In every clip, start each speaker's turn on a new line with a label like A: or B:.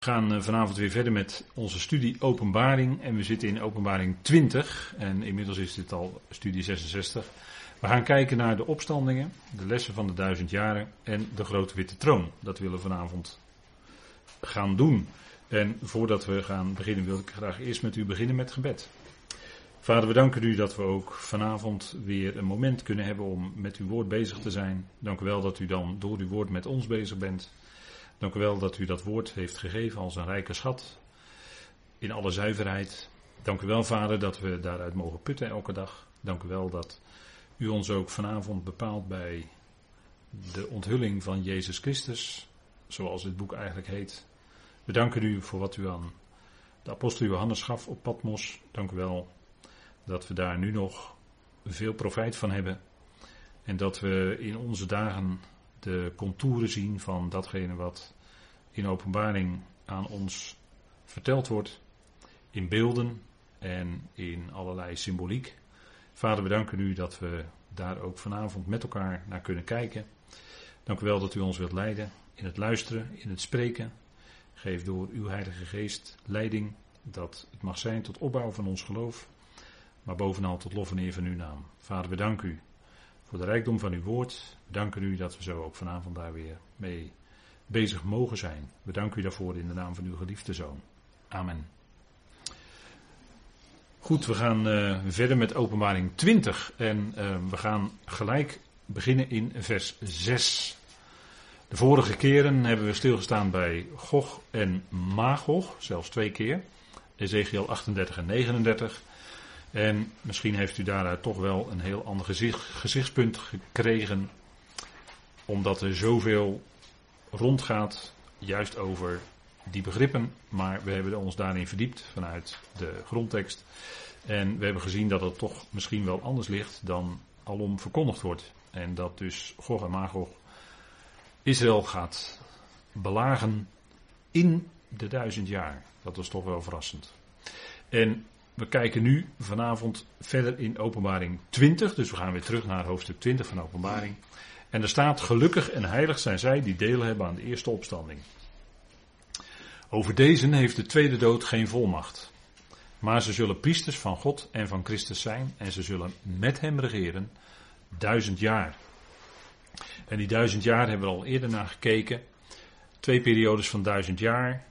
A: We gaan eh, vanavond weer verder met onze studie Openbaring. En we zitten in Openbaring 20. En inmiddels is dit al studie 66. We gaan kijken naar de opstandingen, de lessen van de duizend jaren en de grote witte troon. Dat willen we vanavond gaan doen. En voordat we gaan beginnen, wil ik graag eerst met u beginnen met gebed. Vader, we danken u dat we ook vanavond weer een moment kunnen hebben om met uw woord bezig te zijn. Dank u wel dat u dan door uw woord met ons bezig bent. Dank u wel dat u dat woord heeft gegeven als een rijke schat. In alle zuiverheid. Dank u wel, Vader, dat we daaruit mogen putten elke dag. Dank u wel dat u ons ook vanavond bepaalt bij de onthulling van Jezus Christus. Zoals dit boek eigenlijk heet. We danken u voor wat u aan de apostel Johannes gaf op Patmos. Dank u wel dat we daar nu nog veel profijt van hebben. En dat we in onze dagen de contouren zien van datgene wat in openbaring aan ons verteld wordt. In beelden en in allerlei symboliek. Vader, we danken u dat we daar ook vanavond met elkaar naar kunnen kijken. Dank u wel dat u ons wilt leiden in het luisteren, in het spreken. Geef door uw Heilige Geest leiding dat het mag zijn tot opbouw van ons geloof, maar bovenal tot lof en eer van uw naam. Vader, we danken u voor de rijkdom van uw woord. Danken u dat we zo ook vanavond daar weer mee bezig mogen zijn. We danken u daarvoor in de naam van uw geliefde zoon. Amen. Goed, we gaan uh, verder met openbaring 20 en uh, we gaan gelijk beginnen in vers 6. De vorige keren hebben we stilgestaan bij Gog en Magog, zelfs twee keer. Ezekiel 38 en 39. En misschien heeft u daaruit toch wel een heel ander gezicht, gezichtspunt gekregen. Omdat er zoveel rondgaat, juist over die begrippen. Maar we hebben ons daarin verdiept vanuit de grondtekst. En we hebben gezien dat het toch misschien wel anders ligt dan alom verkondigd wordt. En dat dus Gog en Magog Israël gaat belagen in de duizend jaar. Dat is toch wel verrassend. En we kijken nu vanavond verder in openbaring 20. Dus we gaan weer terug naar hoofdstuk 20 van openbaring. En er staat gelukkig en heilig zijn zij die deel hebben aan de eerste opstanding. Over deze heeft de tweede dood geen volmacht. Maar ze zullen priesters van God en van Christus zijn en ze zullen met hem regeren duizend jaar. En die duizend jaar hebben we al eerder naar gekeken. Twee periodes van duizend jaar.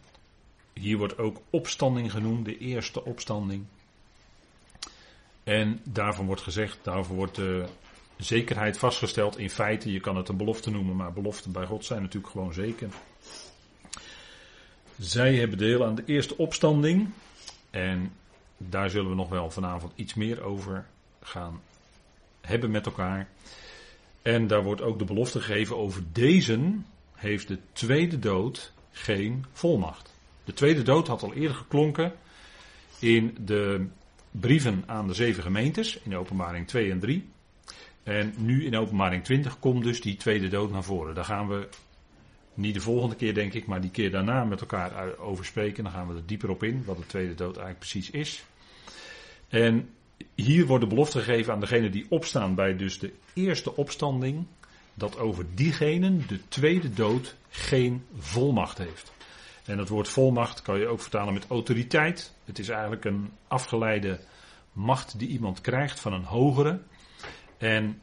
A: Hier wordt ook opstanding genoemd, de eerste opstanding. En daarvan wordt gezegd, daarvoor wordt de zekerheid vastgesteld. In feite, je kan het een belofte noemen, maar beloften bij God zijn natuurlijk gewoon zeker. Zij hebben deel aan de eerste opstanding. En daar zullen we nog wel vanavond iets meer over gaan hebben met elkaar. En daar wordt ook de belofte gegeven over deze heeft de tweede dood geen volmacht. De tweede dood had al eerder geklonken in de brieven aan de zeven gemeentes, in openbaring 2 en 3. En nu in openbaring 20 komt dus die tweede dood naar voren. Daar gaan we niet de volgende keer denk ik, maar die keer daarna met elkaar over spreken. Dan gaan we er dieper op in, wat de tweede dood eigenlijk precies is. En hier wordt de belofte gegeven aan degene die opstaan bij dus de eerste opstanding, dat over diegenen de tweede dood geen volmacht heeft. En het woord volmacht kan je ook vertalen met autoriteit. Het is eigenlijk een afgeleide macht die iemand krijgt van een hogere. En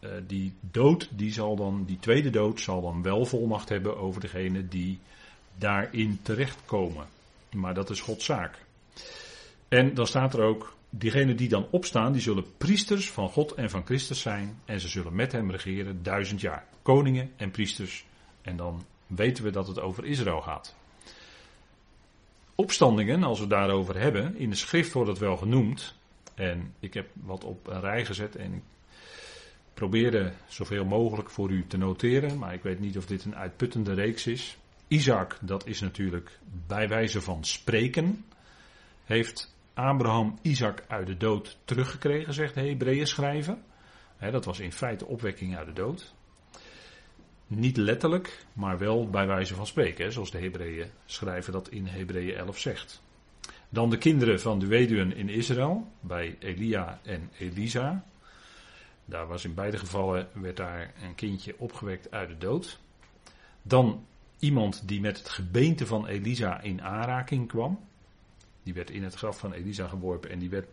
A: uh, die dood, die zal dan, die tweede dood zal dan wel volmacht hebben over degene die daarin terechtkomen. Maar dat is Gods zaak. En dan staat er ook, diegenen die dan opstaan, die zullen priesters van God en van Christus zijn. En ze zullen met hem regeren duizend jaar. Koningen en priesters. En dan weten we dat het over Israël gaat. Opstandingen, als we het daarover hebben, in de schrift wordt het wel genoemd. En ik heb wat op een rij gezet en ik probeerde zoveel mogelijk voor u te noteren, maar ik weet niet of dit een uitputtende reeks is. Isaac, dat is natuurlijk bij wijze van spreken, heeft Abraham Isaac uit de dood teruggekregen, zegt de Hebreeën schrijven. dat was in feite opwekking uit de dood. Niet letterlijk, maar wel bij wijze van spreken, zoals de Hebreeën schrijven dat in Hebreeën 11 zegt. Dan de kinderen van de weduwen in Israël, bij Elia en Elisa. Daar was in beide gevallen, werd daar een kindje opgewekt uit de dood. Dan iemand die met het gebeente van Elisa in aanraking kwam. Die werd in het graf van Elisa geworpen en die werd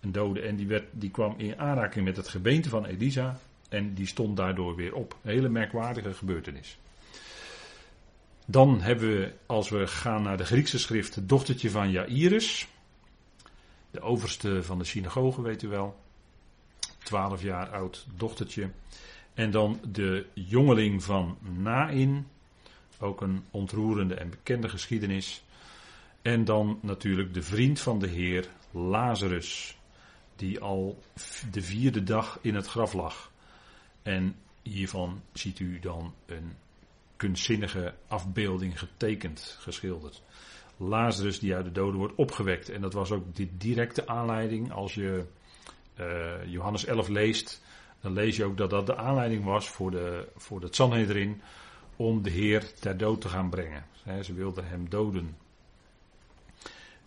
A: een dode en die, werd, die kwam in aanraking met het gebeente van Elisa en die stond daardoor weer op. Een hele merkwaardige gebeurtenis. Dan hebben we, als we gaan naar de Griekse schrift, het dochtertje van Jairus. De overste van de synagoge, weet u wel. Twaalf jaar oud dochtertje. En dan de jongeling van Nain. Ook een ontroerende en bekende geschiedenis. En dan natuurlijk de vriend van de Heer, Lazarus. Die al de vierde dag in het graf lag. En hiervan ziet u dan een kunstzinnige afbeelding getekend, geschilderd. Lazarus die uit de doden wordt opgewekt. En dat was ook de directe aanleiding. Als je Johannes 11 leest, dan lees je ook dat dat de aanleiding was voor, de, voor het Sanhedrin om de Heer ter dood te gaan brengen. ze wilden hem doden.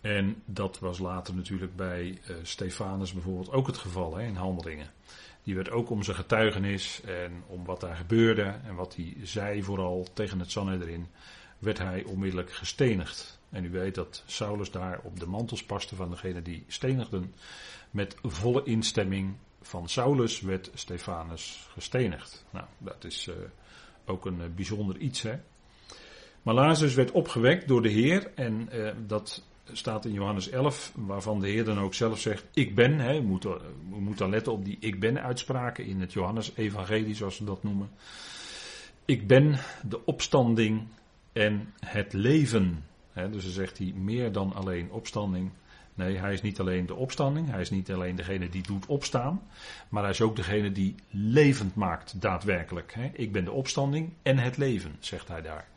A: En dat was later natuurlijk bij uh, Stefanus bijvoorbeeld ook het geval in handelingen. Die werd ook om zijn getuigenis en om wat daar gebeurde en wat hij zei vooral tegen het Sanhedrin, werd hij onmiddellijk gestenigd. En u weet dat Saulus daar op de mantels paste van degene die stenigden. Met volle instemming van Saulus werd Stefanus gestenigd. Nou, dat is uh, ook een uh, bijzonder iets, hè. Maar Lazarus werd opgewekt door de Heer en uh, dat staat in Johannes 11, waarvan de Heer dan ook zelf zegt: Ik ben. Hè, we, moeten, we moeten letten op die ik ben uitspraken in het Johannes-evangelie, zoals ze dat noemen. Ik ben de opstanding en het leven. Dus dan zegt hij meer dan alleen opstanding. Nee, hij is niet alleen de opstanding, hij is niet alleen degene die doet opstaan, maar hij is ook degene die levend maakt, daadwerkelijk. Ik ben de opstanding en het leven, zegt hij daar.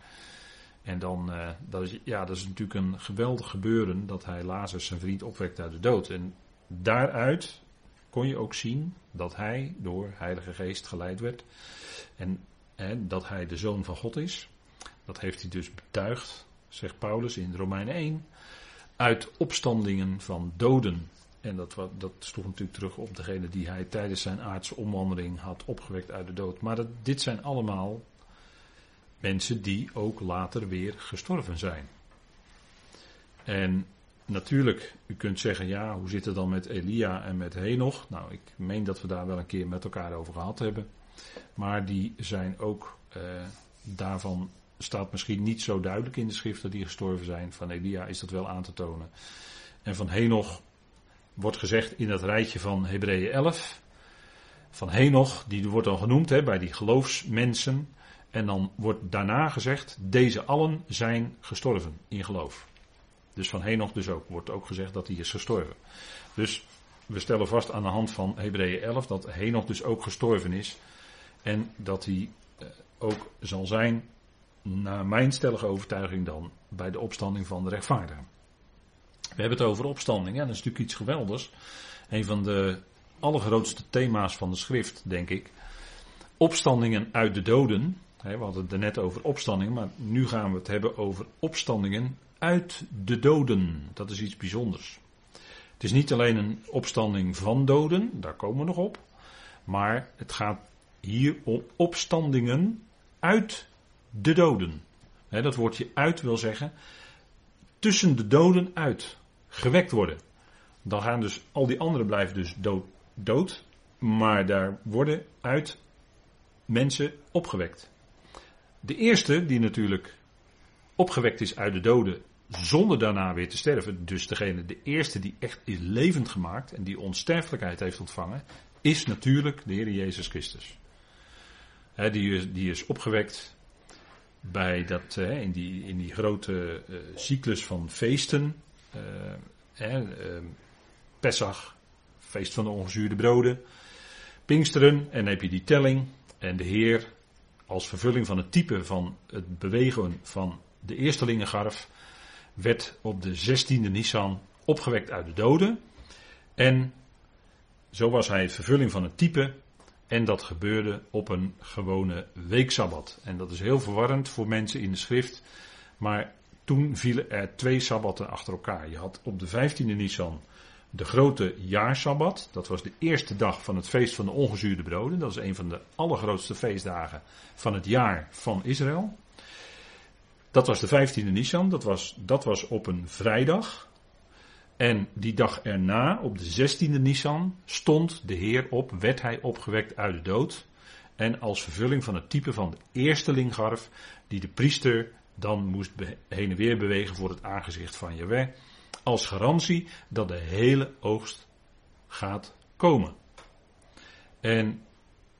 A: En dan, uh, dat, ja, dat is natuurlijk een geweldig gebeuren dat hij Lazarus zijn vriend opwekt uit de dood. En daaruit kon je ook zien dat hij door Heilige Geest geleid werd. En, en dat hij de zoon van God is. Dat heeft hij dus betuigd, zegt Paulus in Romeinen 1. Uit opstandingen van doden. En dat, dat sloeg natuurlijk terug op degene die hij tijdens zijn aardse omwandeling had opgewekt uit de dood. Maar dit zijn allemaal Mensen die ook later weer gestorven zijn. En natuurlijk, u kunt zeggen, ja, hoe zit het dan met Elia en met Henoch? Nou, ik meen dat we daar wel een keer met elkaar over gehad hebben. Maar die zijn ook, eh, daarvan staat misschien niet zo duidelijk in de schriften die gestorven zijn. Van Elia is dat wel aan te tonen. En van Henoch wordt gezegd in dat rijtje van Hebreeën 11. Van Henoch, die wordt dan genoemd hè, bij die geloofsmensen. En dan wordt daarna gezegd, deze allen zijn gestorven in geloof. Dus van Henoch dus ook, wordt ook gezegd dat hij is gestorven. Dus we stellen vast aan de hand van Hebreeën 11 dat Henoch dus ook gestorven is. En dat hij eh, ook zal zijn, naar mijn stellige overtuiging dan, bij de opstanding van de rechtvaardigen. We hebben het over opstanding, ja, dat is natuurlijk iets geweldigs. Een van de allergrootste thema's van de schrift, denk ik. Opstandingen uit de doden, we hadden het er net over opstandingen, maar nu gaan we het hebben over opstandingen uit de doden. Dat is iets bijzonders. Het is niet alleen een opstanding van doden, daar komen we nog op. Maar het gaat hier om opstandingen uit de doden. dat woordje uit wil zeggen tussen de doden uit. Gewekt worden. Dan gaan dus al die anderen blijven dus dood. Maar daar worden uit mensen opgewekt. De eerste, die natuurlijk opgewekt is uit de doden zonder daarna weer te sterven, dus degene, de eerste die echt is levend gemaakt en die onsterfelijkheid heeft ontvangen, is natuurlijk de Heer Jezus Christus. die, die is opgewekt bij dat, in, die, in die grote uh, cyclus van feesten. Uh, Pesach, feest van de ongezuurde broden. Pinksteren, en heb je die telling. En de Heer als vervulling van het type van het bewegen van de eerstelingengarf, werd op de 16e Nisan opgewekt uit de doden. En zo was hij vervulling van het type. En dat gebeurde op een gewone weeksabbat. En dat is heel verwarrend voor mensen in de schrift. Maar toen vielen er twee sabbatten achter elkaar. Je had op de 15e Nisan de grote jaarsabbat. Dat was de eerste dag van het feest van de ongezuurde broden. Dat is een van de allergrootste feestdagen van het jaar van Israël. Dat was de 15e Nisan, dat was, dat was op een vrijdag. En die dag erna, op de 16e Nisan, stond de Heer op, werd hij opgewekt uit de dood. En als vervulling van het type van de eerste linggarf, die de priester dan moest heen en weer bewegen voor het aangezicht van Jaweh. Als garantie dat de hele oogst gaat komen. En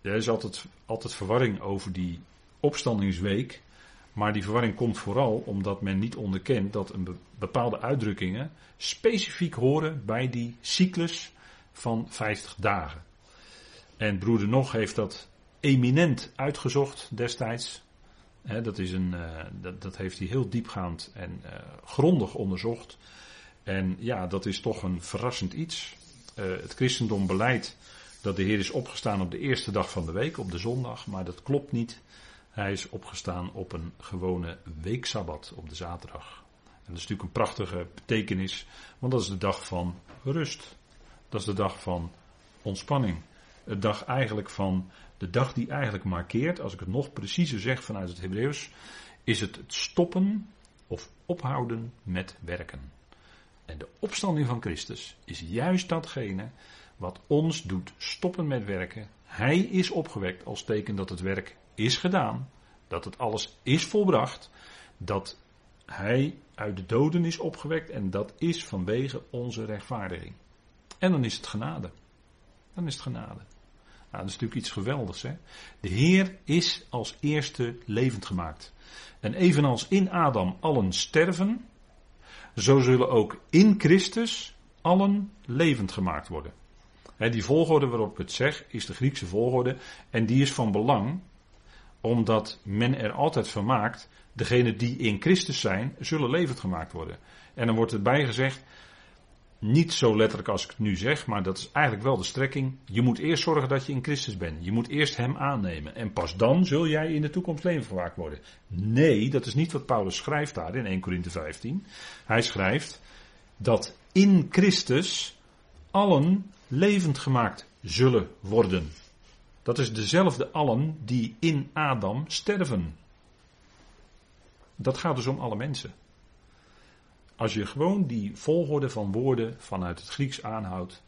A: er is altijd, altijd verwarring over die opstandingsweek. Maar die verwarring komt vooral omdat men niet onderkent dat een bepaalde uitdrukkingen specifiek horen bij die cyclus van 50 dagen. En broeder Nog heeft dat eminent uitgezocht destijds. dat, is een, uh, dat, dat, heeft hij heel diepgaand en uh, grondig onderzocht. En ja, dat is toch een verrassend iets. Uh, het christendom beleidt dat de Heer is opgestaan op de eerste dag van de week, op de zondag, maar dat klopt niet. Hij is opgestaan op een gewone weeksabbat, op de zaterdag. En dat is natuurlijk een prachtige betekenis, want dat is de dag van rust. Dat is de dag van ontspanning. De dag eigenlijk van, de dag die eigenlijk markeert, als ik het nog preciezer zeg vanuit het Hebreeuws, is het het stoppen of ophouden met werken. En de opstanding van Christus is juist datgene wat ons doet stoppen met werken. Hij is opgewekt als teken dat het werk is gedaan, dat het alles is volbracht, dat hij uit de doden is opgewekt en dat is vanwege onze rechtvaardiging. En dan is het genade. Dan is het genade. Nou, dat is natuurlijk iets geweldigs. Hè? De Heer is als eerste levend gemaakt. En evenals in Adam allen sterven, zo zullen ook in Christus allen levend gemaakt worden die volgorde waarop ik het zeg, is de Griekse volgorde. En die is van belang, omdat men er altijd van maakt, degenen die in Christus zijn, zullen levend gemaakt worden. En dan wordt erbij gezegd, niet zo letterlijk als ik het nu zeg, maar dat is eigenlijk wel de strekking. Je moet eerst zorgen dat je in Christus bent. Je moet eerst Hem aannemen. En pas dan zul jij in de toekomst levend gemaakt worden. Nee, dat is niet wat Paulus schrijft daar in 1 Corinthe 15. Hij schrijft dat in Christus allen levend gemaakt zullen worden. Dat is dezelfde allen die in Adam sterven. Dat gaat dus om alle mensen. Als je gewoon die volgorde van woorden vanuit het Grieks aanhoudt,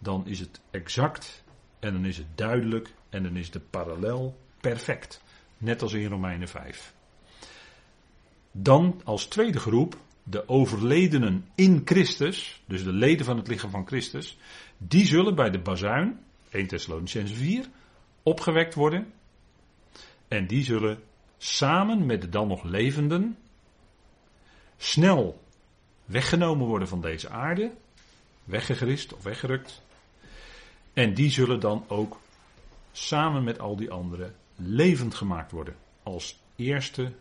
A: dan is het exact en dan is het duidelijk en dan is de parallel perfect. Net als in Romeinen 5. Dan als tweede groep de overledenen in Christus, dus de leden van het lichaam van Christus, die zullen bij de bazuin, 1 Thessalonicense 4, opgewekt worden. En die zullen samen met de dan nog levenden snel weggenomen worden van deze aarde, weggegrist of weggerukt. En die zullen dan ook samen met al die anderen levend gemaakt worden als eerste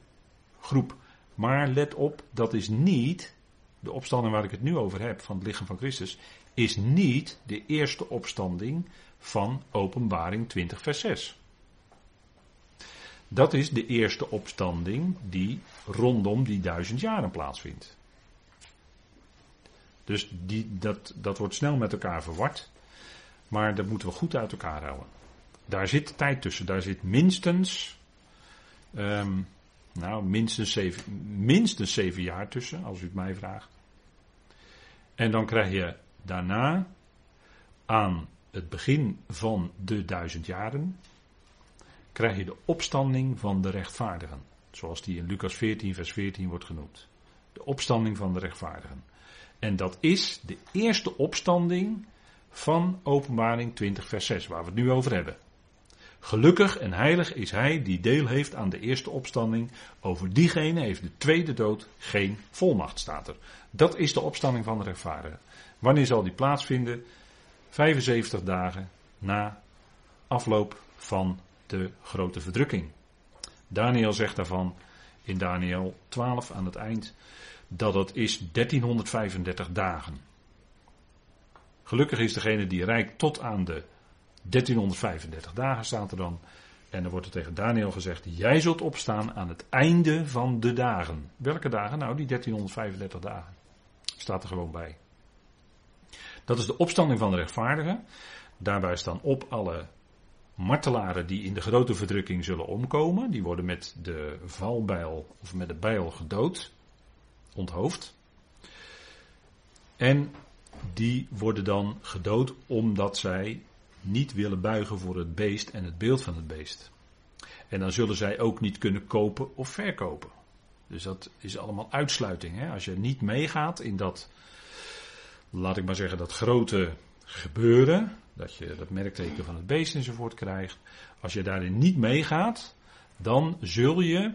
A: groep. Maar let op, dat is niet de opstanding waar ik het nu over heb van het lichaam van Christus, is niet de eerste opstanding van Openbaring 20, vers 6. Dat is de eerste opstanding die rondom die duizend jaren plaatsvindt. Dus die, dat, dat wordt snel met elkaar verward. Maar dat moeten we goed uit elkaar houden. Daar zit tijd tussen. Daar zit minstens. Um, nou, minstens zeven, minstens jaar tussen, als u het mij vraagt. En dan krijg je daarna aan het begin van de duizend jaren krijg je de opstanding van de rechtvaardigen. Zoals die in Lucas 14, vers 14 wordt genoemd. De opstanding van de rechtvaardigen. En dat is de eerste opstanding van Openbaring 20, vers 6, waar we het nu over hebben. Gelukkig en heilig is hij die deel heeft aan de eerste opstanding. Over diegene heeft de tweede dood geen volmacht, staat er. Dat is de opstanding van de rechtvaardigen. Wanneer zal die plaatsvinden? 75 dagen na afloop van de grote verdrukking. Daniel zegt daarvan in Daniel 12 aan het eind dat het is 1335 dagen. Gelukkig is degene die rijdt tot aan de 1335 dagen staat er dan. En dan wordt er tegen Daniel gezegd: Jij zult opstaan aan het einde van de dagen. Welke dagen? Nou, die 1335 dagen. Staat er gewoon bij. Dat is de opstanding van de rechtvaardigen. Daarbij staan op alle martelaren die in de grote verdrukking zullen omkomen. Die worden met de valbijl of met de bijl gedood, onthoofd. En die worden dan gedood omdat zij niet willen buigen voor het beest en het beeld van het beest. En dan zullen zij ook niet kunnen kopen of verkopen. Dus dat is allemaal uitsluiting. Hè? Als je niet meegaat in dat, laat ik maar zeggen, dat grote gebeuren, dat je dat merkteken van het beest enzovoort krijgt. Als je daarin niet meegaat, dan zul je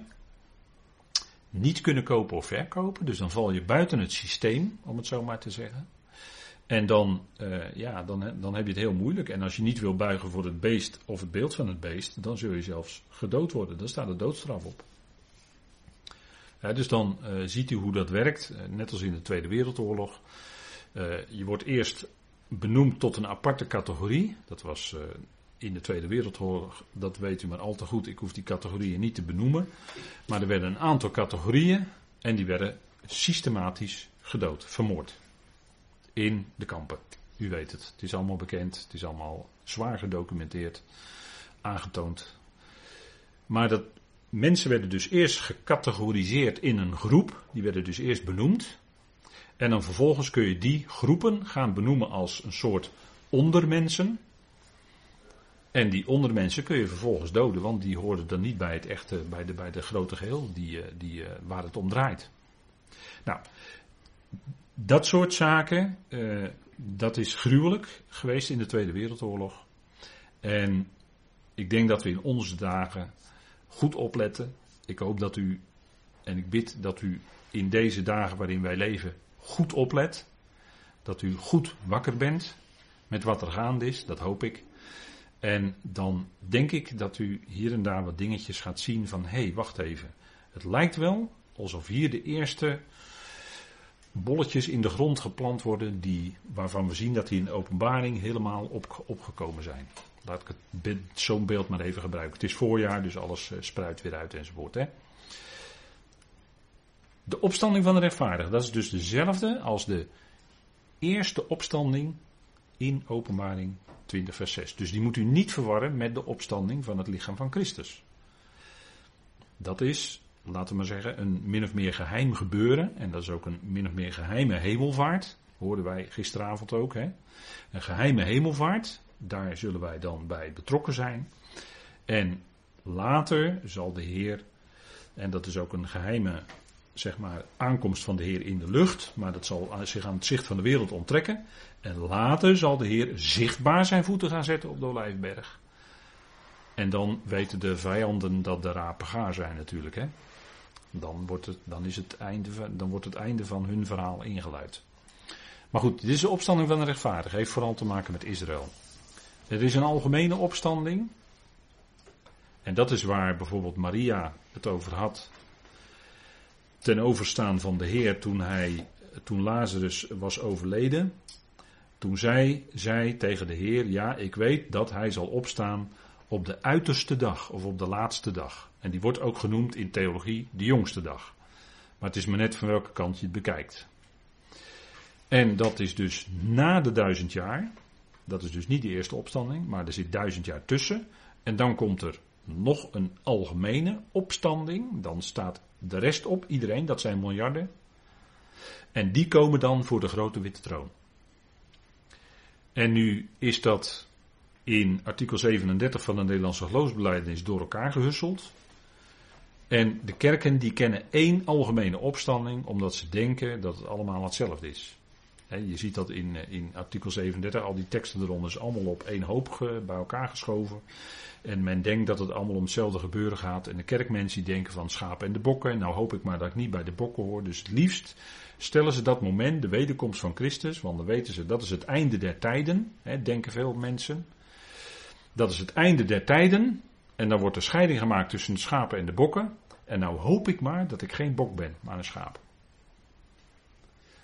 A: niet kunnen kopen of verkopen. Dus dan val je buiten het systeem, om het zo maar te zeggen. En dan, uh, ja, dan, dan heb je het heel moeilijk. En als je niet wil buigen voor het beest of het beeld van het beest, dan zul je zelfs gedood worden. Dan staat de doodstraf op. Dus dan uh, ziet u hoe dat werkt, uh, net als in de Tweede Wereldoorlog. je wordt eerst benoemd tot een aparte categorie. Dat was in de Tweede Wereldoorlog, dat weet u maar al te goed. Ik hoef die categorieën niet te benoemen. Maar er werden een aantal categorieën en die werden systematisch gedood, vermoord in de kampen. U weet het. Het is allemaal bekend. Het is allemaal zwaar gedocumenteerd. Aangetoond. Maar dat mensen werden dus eerst gecategoriseerd in een groep. Die werden dus eerst benoemd. En dan vervolgens kun je die groepen gaan benoemen als een soort ondermensen. En die ondermensen kun je vervolgens doden, want die hoorden dan niet bij het echte, bij de, bij de grote geheel die, eh, die, eh, waar het om draait. Nou, dat soort zaken, uh, dat is gruwelijk geweest in de Tweede Wereldoorlog. En ik denk dat we in onze dagen goed opletten. Ik hoop dat u, en ik bid dat u in deze dagen waarin wij leven goed oplet. Dat u goed wakker bent met wat er gaande is, dat hoop ik. En dan denk ik dat u hier en daar wat dingetjes gaat zien van hé, hey, wacht even. Het lijkt wel alsof hier de eerste bolletjes in de grond geplant worden die, waarvan we zien dat die in openbaring helemaal op, opgekomen zijn. Laat ik het, zo'n beeld maar even gebruiken. Het is voorjaar, dus alles uh, spruit weer uit enzovoort. Hè. De opstanding van de rechtvaardigen, dat is dus dezelfde als de eerste opstanding in openbaring 20 vers 6. Dus die moet u niet verwarren met de opstanding van het lichaam van Christus. Dat is laten we maar zeggen, een min of meer geheim gebeuren. En dat is ook een min of meer geheime hemelvaart. Hoorden wij gisteravond ook. Hè? Een geheime hemelvaart. Daar zullen wij dan bij betrokken zijn. En later zal de Heer, en dat is ook een geheime zeg maar, aankomst van de Heer in de lucht, maar dat zal zich aan het zicht van de wereld onttrekken. En later zal de Heer zichtbaar zijn voeten gaan zetten op de Olijfberg. En dan weten de vijanden dat de rapen gaar zijn natuurlijk. Hè? Dan wordt, het, dan, is het einde, dan wordt het einde van hun verhaal ingeluid. Maar goed, dit is de opstanding van de rechtvaardigen. Heeft vooral te maken met Israël. Er is een algemene opstanding. En dat is waar bijvoorbeeld Maria het over had. Ten overstaan van de Heer toen, hij, toen Lazarus was overleden. Toen zij zei tegen de Heer: Ja, ik weet dat hij zal opstaan op de uiterste dag of op de laatste dag. En die wordt ook genoemd in theologie de jongste dag. Maar het is maar net van welke kant je het bekijkt. En dat is dus na de duizend jaar. Dat is dus niet de eerste opstanding, maar er zit duizend jaar tussen. En dan komt er nog een algemene opstanding. Dan staat de rest op, iedereen, dat zijn miljarden. En die komen dan voor de grote witte troon. En nu is dat in artikel 37 van de Nederlandse geloofsbelijdenis door elkaar gehusseld. En de kerken die kennen één algemene opstanding, omdat ze denken dat het allemaal hetzelfde is. je ziet dat in, eh, in artikel 37, al die teksten eronder is allemaal op één hoop bij elkaar geschoven. En men denkt dat het allemaal om hetzelfde gebeuren gaat. En de kerkmensen die denken van schapen en de bokken. Nou hoop ik maar dat ik niet bij de bokken hoor. Dus het liefst stellen ze dat moment, de wederkomst van Christus, want dan weten ze dat is het einde der tijden, denken veel mensen. Dat is het einde der tijden. En dan wordt er scheiding gemaakt tussen de schapen en de bokken. En nou hoop ik maar dat ik geen bok ben, maar een schaap.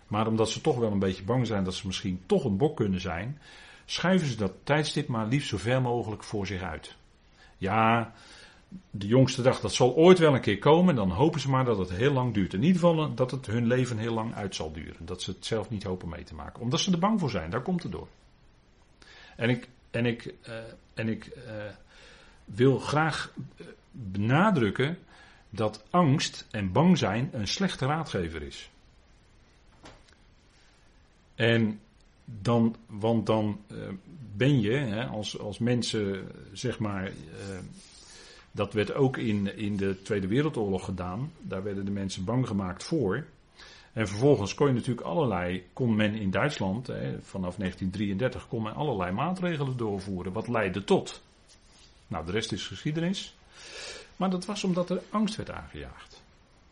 A: Maar omdat ze toch wel een beetje bang zijn dat ze misschien toch een bok kunnen zijn, schuiven ze dat tijdstip maar liefst zo ver mogelijk voor zich uit. Ja, de jongste dag, dat zal ooit wel een keer komen. Dan hopen ze maar dat het heel lang duurt. In ieder geval dat het hun leven heel lang uit zal duren. Dat ze het zelf niet hopen mee te maken. Omdat ze er bang voor zijn, daar komt het door. En ik, en ik, uh, en ik uh, wil graag eh, benadrukken dat angst en bang zijn een slechte raadgever is. En dan, want dan uh, ben je hè, als, als mensen, zeg maar, uh, dat werd ook in, in de Tweede Wereldoorlog gedaan. Daar werden de mensen bang gemaakt voor. En vervolgens kon je natuurlijk allerlei, kon men in Duitsland, hè, vanaf 1933, kon men allerlei maatregelen doorvoeren. Wat leidde tot? Nou, de rest is geschiedenis. Maar dat was omdat er angst werd aangejaagd.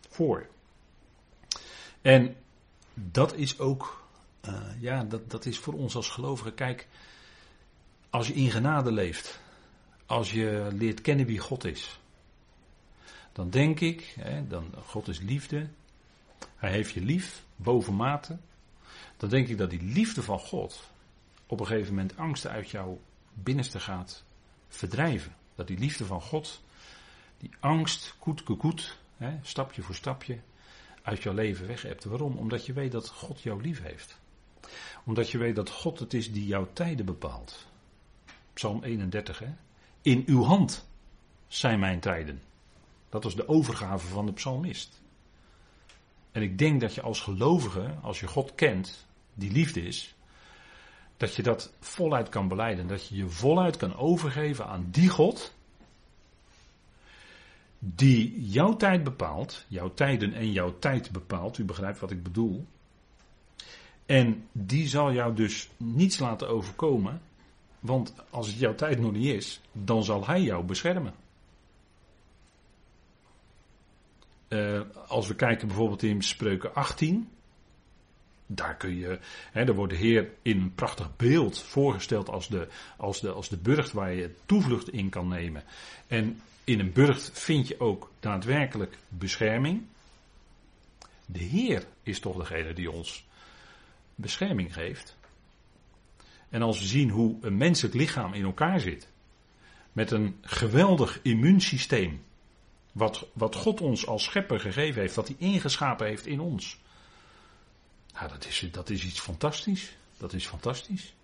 A: Voor. En dat is ook, uh, ja, dat, dat is voor ons als gelovigen. Kijk, als je in genade leeft, als je leert kennen wie God is, dan denk ik, hè, dan, God is liefde, hij heeft je lief, bovenmate, dan denk ik dat die liefde van God op een gegeven moment angsten uit jouw binnenste gaat verdrijven. Dat die liefde van God, die angst, koet koet, stapje voor stapje, uit jouw leven weg hebt. Waarom? Omdat je weet dat God jou lief heeft. Omdat je weet dat God het is die jouw tijden bepaalt. Psalm 31, hè. In uw hand zijn mijn tijden. Dat was de overgave van de psalmist. En ik denk dat je als gelovige, als je God kent, die liefde is, dat je dat voluit kan beleiden. Dat je je voluit kan overgeven aan die God. Die jouw tijd bepaalt, jouw tijden en jouw tijd bepaalt. U begrijpt wat ik bedoel. En die zal jou dus niets laten overkomen. Want als het jouw tijd nog niet is, dan zal hij jou beschermen. Uh, als we kijken bijvoorbeeld in Spreuken 18. Daar kun je, hè, daar wordt de Heer in een prachtig beeld voorgesteld als de, als, de, als de burcht waar je toevlucht in kan nemen. En in een burcht vind je ook daadwerkelijk bescherming. De Heer is toch degene die ons bescherming geeft. En als we zien hoe een menselijk lichaam in elkaar zit, met een geweldig immuunsysteem, wat, wat God ons als schepper gegeven heeft, wat hij ingeschapen heeft in ons. Nou, dat is, dat is iets fantastisch. Dat is fantastisch.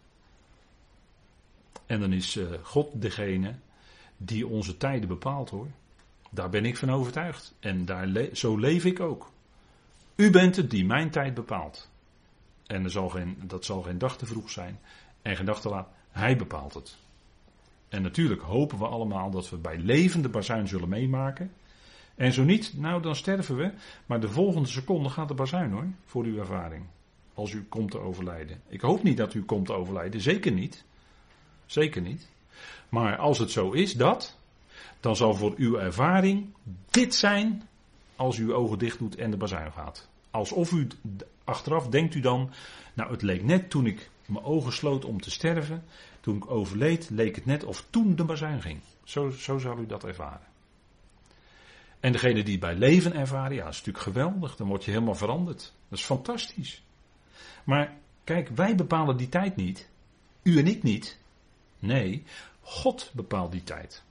A: En dan is uh, God degene die onze tijden bepaalt hoor. Daar ben ik van overtuigd. En daar zo leef ik ook. U bent het die mijn tijd bepaalt. En er zal geen, dat zal geen dag te vroeg zijn. En geen dag laat. Hij bepaalt het. En natuurlijk hopen we allemaal dat we bij levende bazuin zullen meemaken. En zo niet, nou dan sterven we. Maar de volgende seconde gaat de bazuin hoor, voor uw ervaring. Als u komt te overlijden. Ik hoop niet dat u komt te overlijden, zeker niet. Zeker niet. Maar als het zo is dat, dan zal voor uw ervaring dit zijn als u uw ogen dicht doet en de bazuin gaat. Alsof u achteraf denkt u dan, nou het leek net toen ik mijn ogen sloot om te sterven, toen ik overleed, leek het net of toen de bazuin ging. Zo, zo zal u dat ervaren. En degene die bij leven ervaren, ja, dat is natuurlijk geweldig. Dan word je helemaal veranderd. Dat is fantastisch. Maar kijk, wij bepalen die tijd niet. U en ik niet. Nee, God bepaalt die tijd.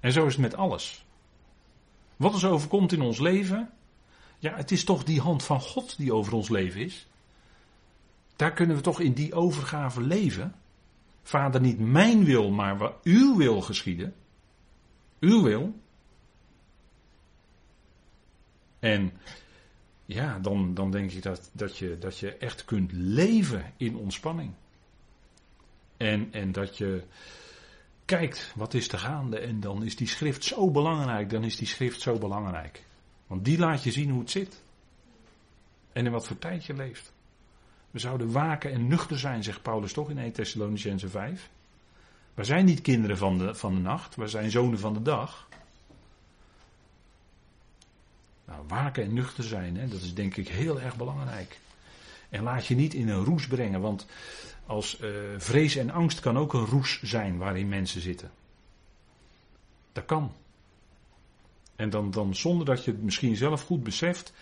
A: En zo is het met alles. Wat er overkomt in ons leven, ja, het is toch die hand van God die over ons leven is. Daar kunnen we toch in die overgave leven. Vader, niet mijn wil, maar uw wil geschieden. Uw wil. En ja, dan, dan denk ik dat, dat, je, dat je echt kunt leven in ontspanning. En, en dat je kijkt wat is er gaande en dan is die schrift zo belangrijk, dan is die schrift zo belangrijk. Want die laat je zien hoe het zit. En in wat voor tijd je leeft. We zouden waken en nuchter zijn, zegt Paulus toch in 1 Thessalonicense 5. We zijn niet kinderen van de, van de nacht, we zijn zonen van de dag. Nou, waken en nuchter zijn, hè, dat is denk ik heel erg belangrijk. En laat je niet in een roes brengen, want als uh, vrees en angst kan ook een roes zijn waarin mensen zitten. Dat kan. En dan, dan zonder dat je het misschien zelf goed beseft,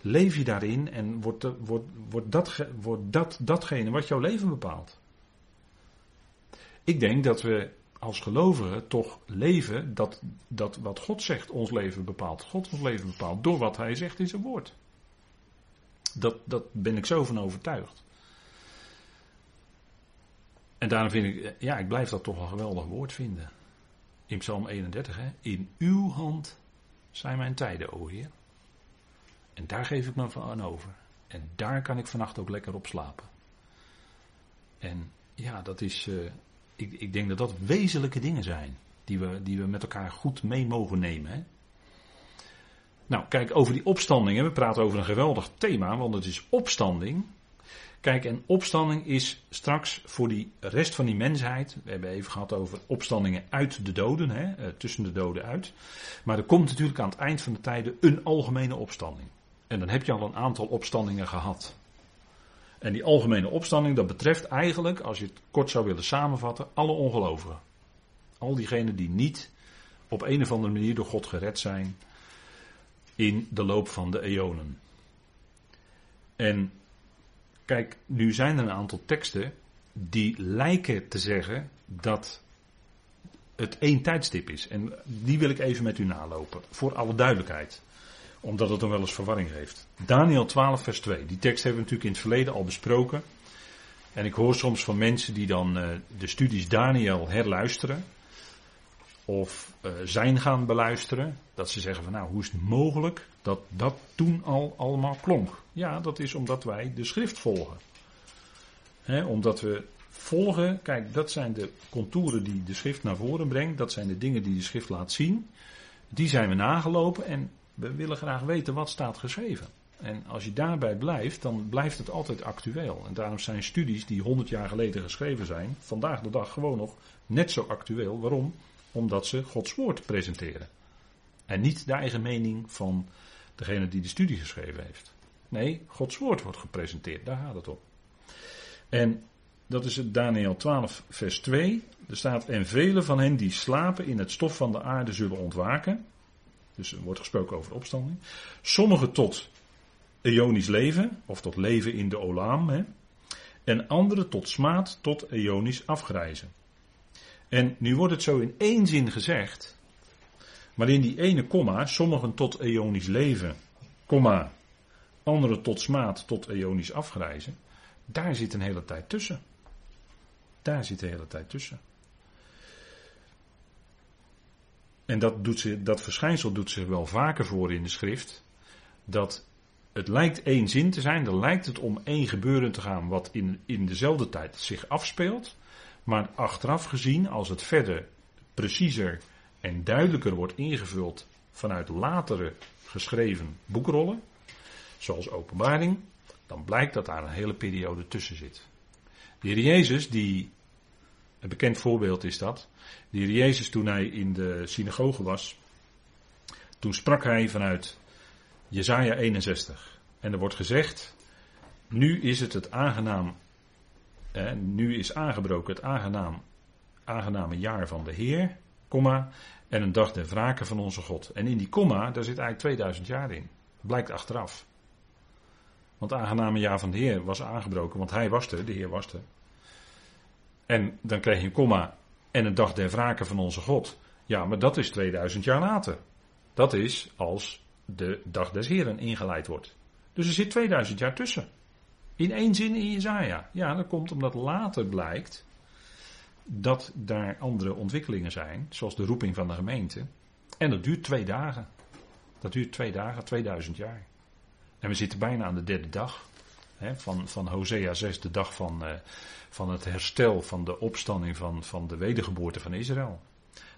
A: leef je daarin en wordt, wordt, wordt, dat, wordt dat datgene wat jouw leven bepaalt. Ik denk dat we als gelovigen toch leven dat, dat wat God zegt ons leven bepaalt. God ons leven bepaalt door wat hij zegt in zijn woord. Dat, dat ben ik zo van overtuigd. En daarom vind ik, ja, ik blijf dat toch een geweldig woord vinden. in Psalm 31, hè, in uw hand zijn mijn tijden, o Heer. En daar geef ik me van over. En daar kan ik vannacht ook lekker op slapen. En ja, dat is. Uh, ik, ik, denk dat dat wezenlijke dingen zijn. Die we, die we met elkaar goed mee mogen nemen. Hè? Nou, kijk, over die opstandingen. We praten over een geweldig thema, want het is opstanding. Kijk, en opstanding is straks voor die rest van die mensheid. We hebben even gehad over opstandingen uit de doden, hè, eh, tussen de doden uit. Maar er komt natuurlijk aan het eind van de tijden een algemene opstanding. En dan heb je al een aantal opstandingen gehad. En die algemene opstanding, dat betreft eigenlijk, als je het kort zou willen samenvatten, alle ongelovigen. Al diegenen die niet op een of andere manier door God gered zijn in de loop van de eonen. En kijk, nu zijn er een aantal teksten die lijken te zeggen dat het één tijdstip is. En die wil ik even met u nalopen, voor alle duidelijkheid omdat het dan wel eens verwarring geeft. Daniel 12, vers 2. Die tekst hebben we natuurlijk in het verleden al besproken. En ik hoor soms van mensen die dan uh, de studies Daniel herluisteren. Of uh, zijn gaan beluisteren. Dat ze zeggen van nou, hoe is het mogelijk dat dat toen al allemaal klonk? Ja, dat is omdat wij de schrift volgen. Omdat we volgen, kijk, dat zijn de contouren die de schrift naar voren brengt. Dat zijn de dingen die de schrift laat zien. Die zijn we nagelopen en we willen graag weten wat staat geschreven. En als je daarbij blijft, dan blijft het altijd actueel. En daarom zijn studies die 100 jaar geleden geschreven zijn, vandaag de dag gewoon nog net zo actueel. Waarom? Omdat ze Gods woord presenteren. En niet de eigen mening van degene die de studie geschreven heeft. Nee, Gods woord wordt gepresenteerd, daar gaat het om. En dat is het Daniel 12, vers 2. Er staat: En vele van hen die slapen in het stof van de aarde zullen ontwaken. Dus er wordt gesproken over opstanding. Sommigen tot eonisch leven, of tot leven in de olaam. Hè. En anderen tot smaad, tot eonisch afgrijzen. En nu wordt het zo in één zin gezegd. Maar in die ene komma, sommigen tot eonisch leven, komma, anderen tot smaad, tot eonisch afgrijzen. Daar zit een hele tijd tussen. Daar zit de hele tijd tussen. En dat, doet zich, dat verschijnsel doet zich wel vaker voor in de schrift. Dat het lijkt één zin te zijn, dan lijkt het om één gebeuren te gaan wat in, in dezelfde tijd zich afspeelt. Maar achteraf gezien, als het verder preciezer en duidelijker wordt ingevuld vanuit latere geschreven boekrollen, zoals openbaring, dan blijkt dat daar een hele periode tussen zit. De heer Jezus, die, een bekend voorbeeld is dat, de heer Jezus toen hij in de synagoge was, toen sprak hij vanuit Jesaja 61. En er wordt gezegd, nu is het het aangenaam, nu is aangebroken het aangenaam, aangename jaar van de Heer, komma, en een dag der wraken van onze God. En in die komma, daar zit eigenlijk 2000 jaar in. Blijkt achteraf. Want het aangename jaar van de Heer was aangebroken, want hij was er, de Heer was er. En dan kreeg je een komma en een dag der wraken van onze God. Ja, maar dat is 2000 jaar later. Dat is als de dag des Heren ingeleid wordt. Dus er zit 2000 jaar tussen. In één zin in Jezaja. Ja, dat komt omdat later blijkt dat daar andere ontwikkelingen zijn, zoals de roeping van de gemeente. En dat duurt twee dagen. Dat duurt twee dagen, 2000 jaar. En we zitten bijna aan de derde dag hè, van, van Hosea 6, de dag van, uh, van het herstel van de opstanding van, van de wedergeboorte van Israël.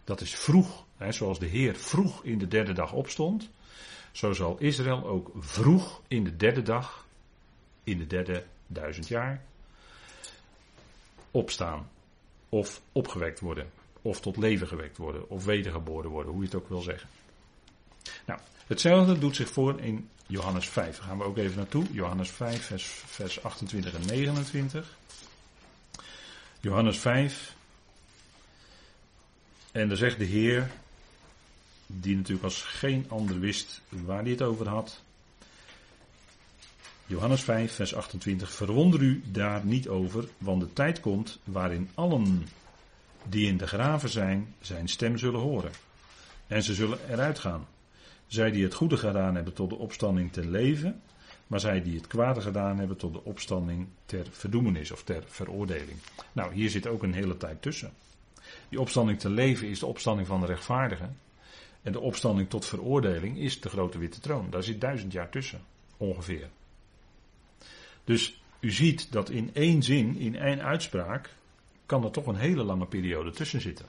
A: Dat is vroeg, hè, zoals de Heer vroeg in de derde dag opstond, zo zal Israël ook vroeg in de derde dag, in de derde duizend jaar, opstaan. Of opgewekt worden. Of tot leven gewekt worden. Of wedergeboren worden, hoe je het ook wil zeggen. Nou, hetzelfde doet zich voor in Johannes 5. Daar gaan we ook even naartoe. Johannes 5, vers, vers 28 en 29. Johannes 5. En daar zegt de Heer, die natuurlijk als geen ander wist waar hij het over had. Johannes 5, vers 28. Verwonder u daar niet over, want de tijd komt waarin allen die in de graven zijn, zijn stem zullen horen. En ze zullen eruit gaan. Zij die het goede gedaan hebben tot de opstanding ten leven, maar zij die het kwade gedaan hebben tot de opstanding ter verdoemenis of ter veroordeling. Nou, hier zit ook een hele tijd tussen. Die opstanding te leven is de opstanding van de rechtvaardigen. En de opstanding tot veroordeling is de grote witte troon. Daar zit duizend jaar tussen, ongeveer. Dus u ziet dat in één zin, in één uitspraak, kan er toch een hele lange periode tussen zitten.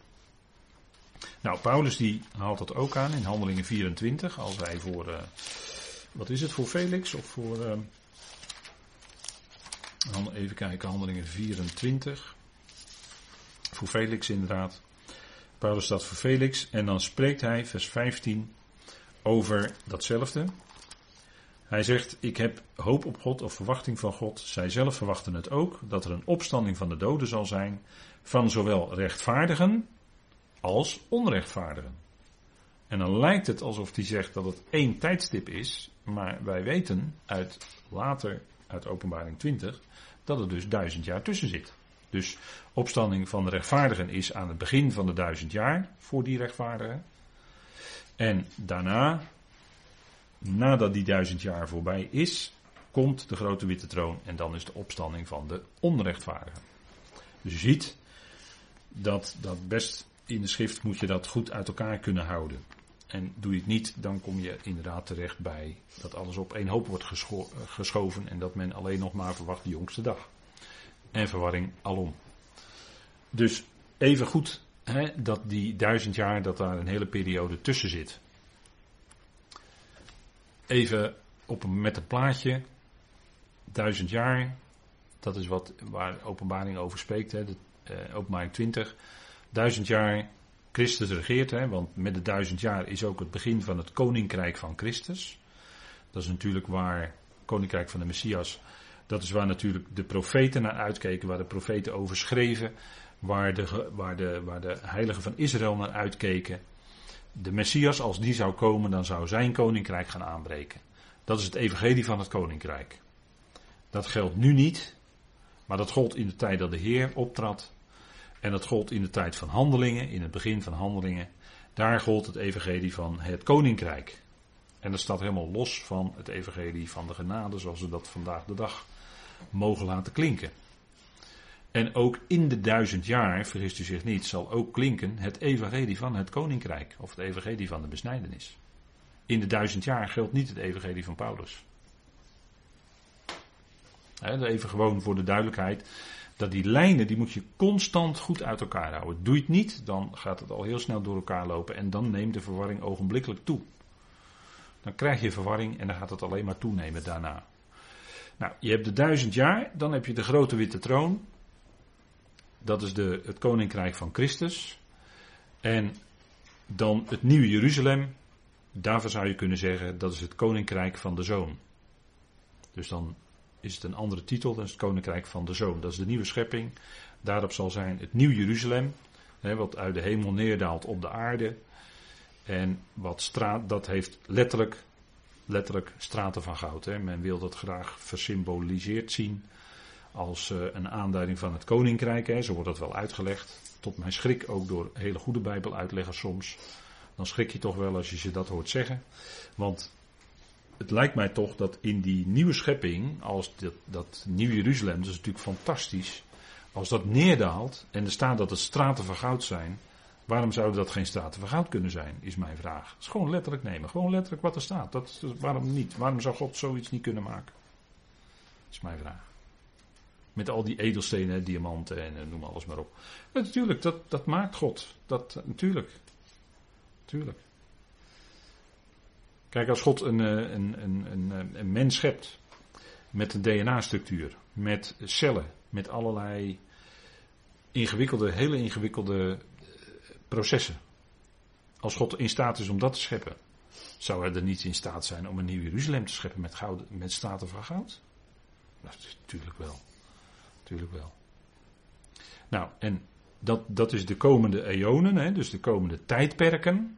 A: Nou, Paulus die haalt dat ook aan in Handelingen 24, als wij voor, uh, wat is het, voor Felix of voor, uh, even kijken, Handelingen 24. Voor Felix inderdaad. Paulus staat voor Felix en dan spreekt hij, vers 15, over datzelfde. Hij zegt, ik heb hoop op God of verwachting van God. Zij zelf verwachten het ook, dat er een opstanding van de doden zal zijn, van zowel rechtvaardigen als onrechtvaardigen. En dan lijkt het alsof hij zegt dat het één tijdstip is, maar wij weten uit later, uit openbaring 20, dat er dus duizend jaar tussen zit. Dus opstanding van de rechtvaardigen is aan het begin van de duizend jaar voor die rechtvaardigen. En daarna, nadat die duizend jaar voorbij is, komt de grote witte troon en dan is de opstanding van de onrechtvaardigen. Dus je ziet dat dat best in de schrift moet je dat goed uit elkaar kunnen houden. En doe je het niet, dan kom je inderdaad terecht bij dat alles op één hoop wordt geschoven en dat men alleen nog maar verwacht de jongste dag en verwarring alom. Dus even goed hè, dat die duizend jaar, dat daar een hele periode tussen zit. Even op, met een plaatje. Duizend jaar, dat is wat, waar openbaring over spreekt, hè, de, eh, openbaring 20. Duizend jaar, Christus regeert, hè, want met de duizend jaar is ook het begin van het koninkrijk van Christus. Dat is natuurlijk waar koninkrijk van de Messias dat is waar natuurlijk de profeten naar uitkeken, waar de profeten over schreven, waar de, waar de, waar de heiligen van Israël naar uitkeken. De Messias, als die zou komen, dan zou zijn koninkrijk gaan aanbreken. Dat is het evangelie van het koninkrijk. Dat geldt nu niet, maar dat gold in de tijd dat de Heer optrad. En dat gold in de tijd van handelingen, in het begin van handelingen. Daar gold het evangelie van het koninkrijk. En dat staat helemaal los van het evangelie van de genade, zoals we dat vandaag de dag mogen laten klinken. En ook in de duizend jaar, vergist u zich niet, zal ook klinken het evangelie van het koninkrijk. Of het evangelie van de besnijdenis. In de duizend jaar geldt niet het evangelie van Paulus. even gewoon voor de duidelijkheid. Dat die lijnen, die moet je constant goed uit elkaar houden. Doe je het niet, dan gaat het al heel snel door elkaar lopen. En dan neemt de verwarring ogenblikkelijk toe. Dan krijg je verwarring en dan gaat het alleen maar toenemen daarna. Nou, je hebt de duizend jaar, dan heb je de grote witte troon. Dat is de, het koninkrijk van Christus. En dan het nieuwe Jeruzalem. Daarvoor zou je kunnen zeggen, dat is het koninkrijk van de zoon. Dus dan is het een andere titel, dat is het koninkrijk van de zoon. Dat is de nieuwe schepping. Daarop zal zijn het nieuw Jeruzalem, hè, wat uit de hemel neerdaalt op de aarde. En wat straat, dat heeft letterlijk letterlijk straten van goud. Hè. Men wil dat graag versymboliseerd zien als uh, een aanduiding van het koninkrijk. Hè. Zo wordt dat wel uitgelegd. Tot mijn schrik ook door hele goede bijbeluitleggers soms. Dan schrik je toch wel als je ze dat hoort zeggen. Want het lijkt mij toch dat in die nieuwe schepping, als dat, dat nieuwe Jeruzalem, dat is natuurlijk fantastisch. Als dat neerdaalt en er staat dat het straten van goud zijn, Waarom zouden dat geen straten van goud kunnen zijn, is mijn vraag. Gewoon letterlijk nemen. Gewoon letterlijk wat er staat. Dat, waarom niet? Waarom zou God zoiets niet kunnen maken? Dat is mijn vraag. Met al die edelstenen, diamanten en noem alles maar op. natuurlijk, dat, dat maakt God. Dat, natuurlijk. Natuurlijk. Kijk, als God een, een, een, een, een mens schept met een DNA-structuur, met cellen, met allerlei ingewikkelde, hele ingewikkelde processen. Als God in staat is om dat te scheppen, zou hij er niet in staat zijn om een nieuw Jeruzalem te scheppen met, goud, met staten van goud? Natuurlijk wel. Natuurlijk wel. Nou, en dat, dat is de komende eonen, hè, dus de komende tijdperken.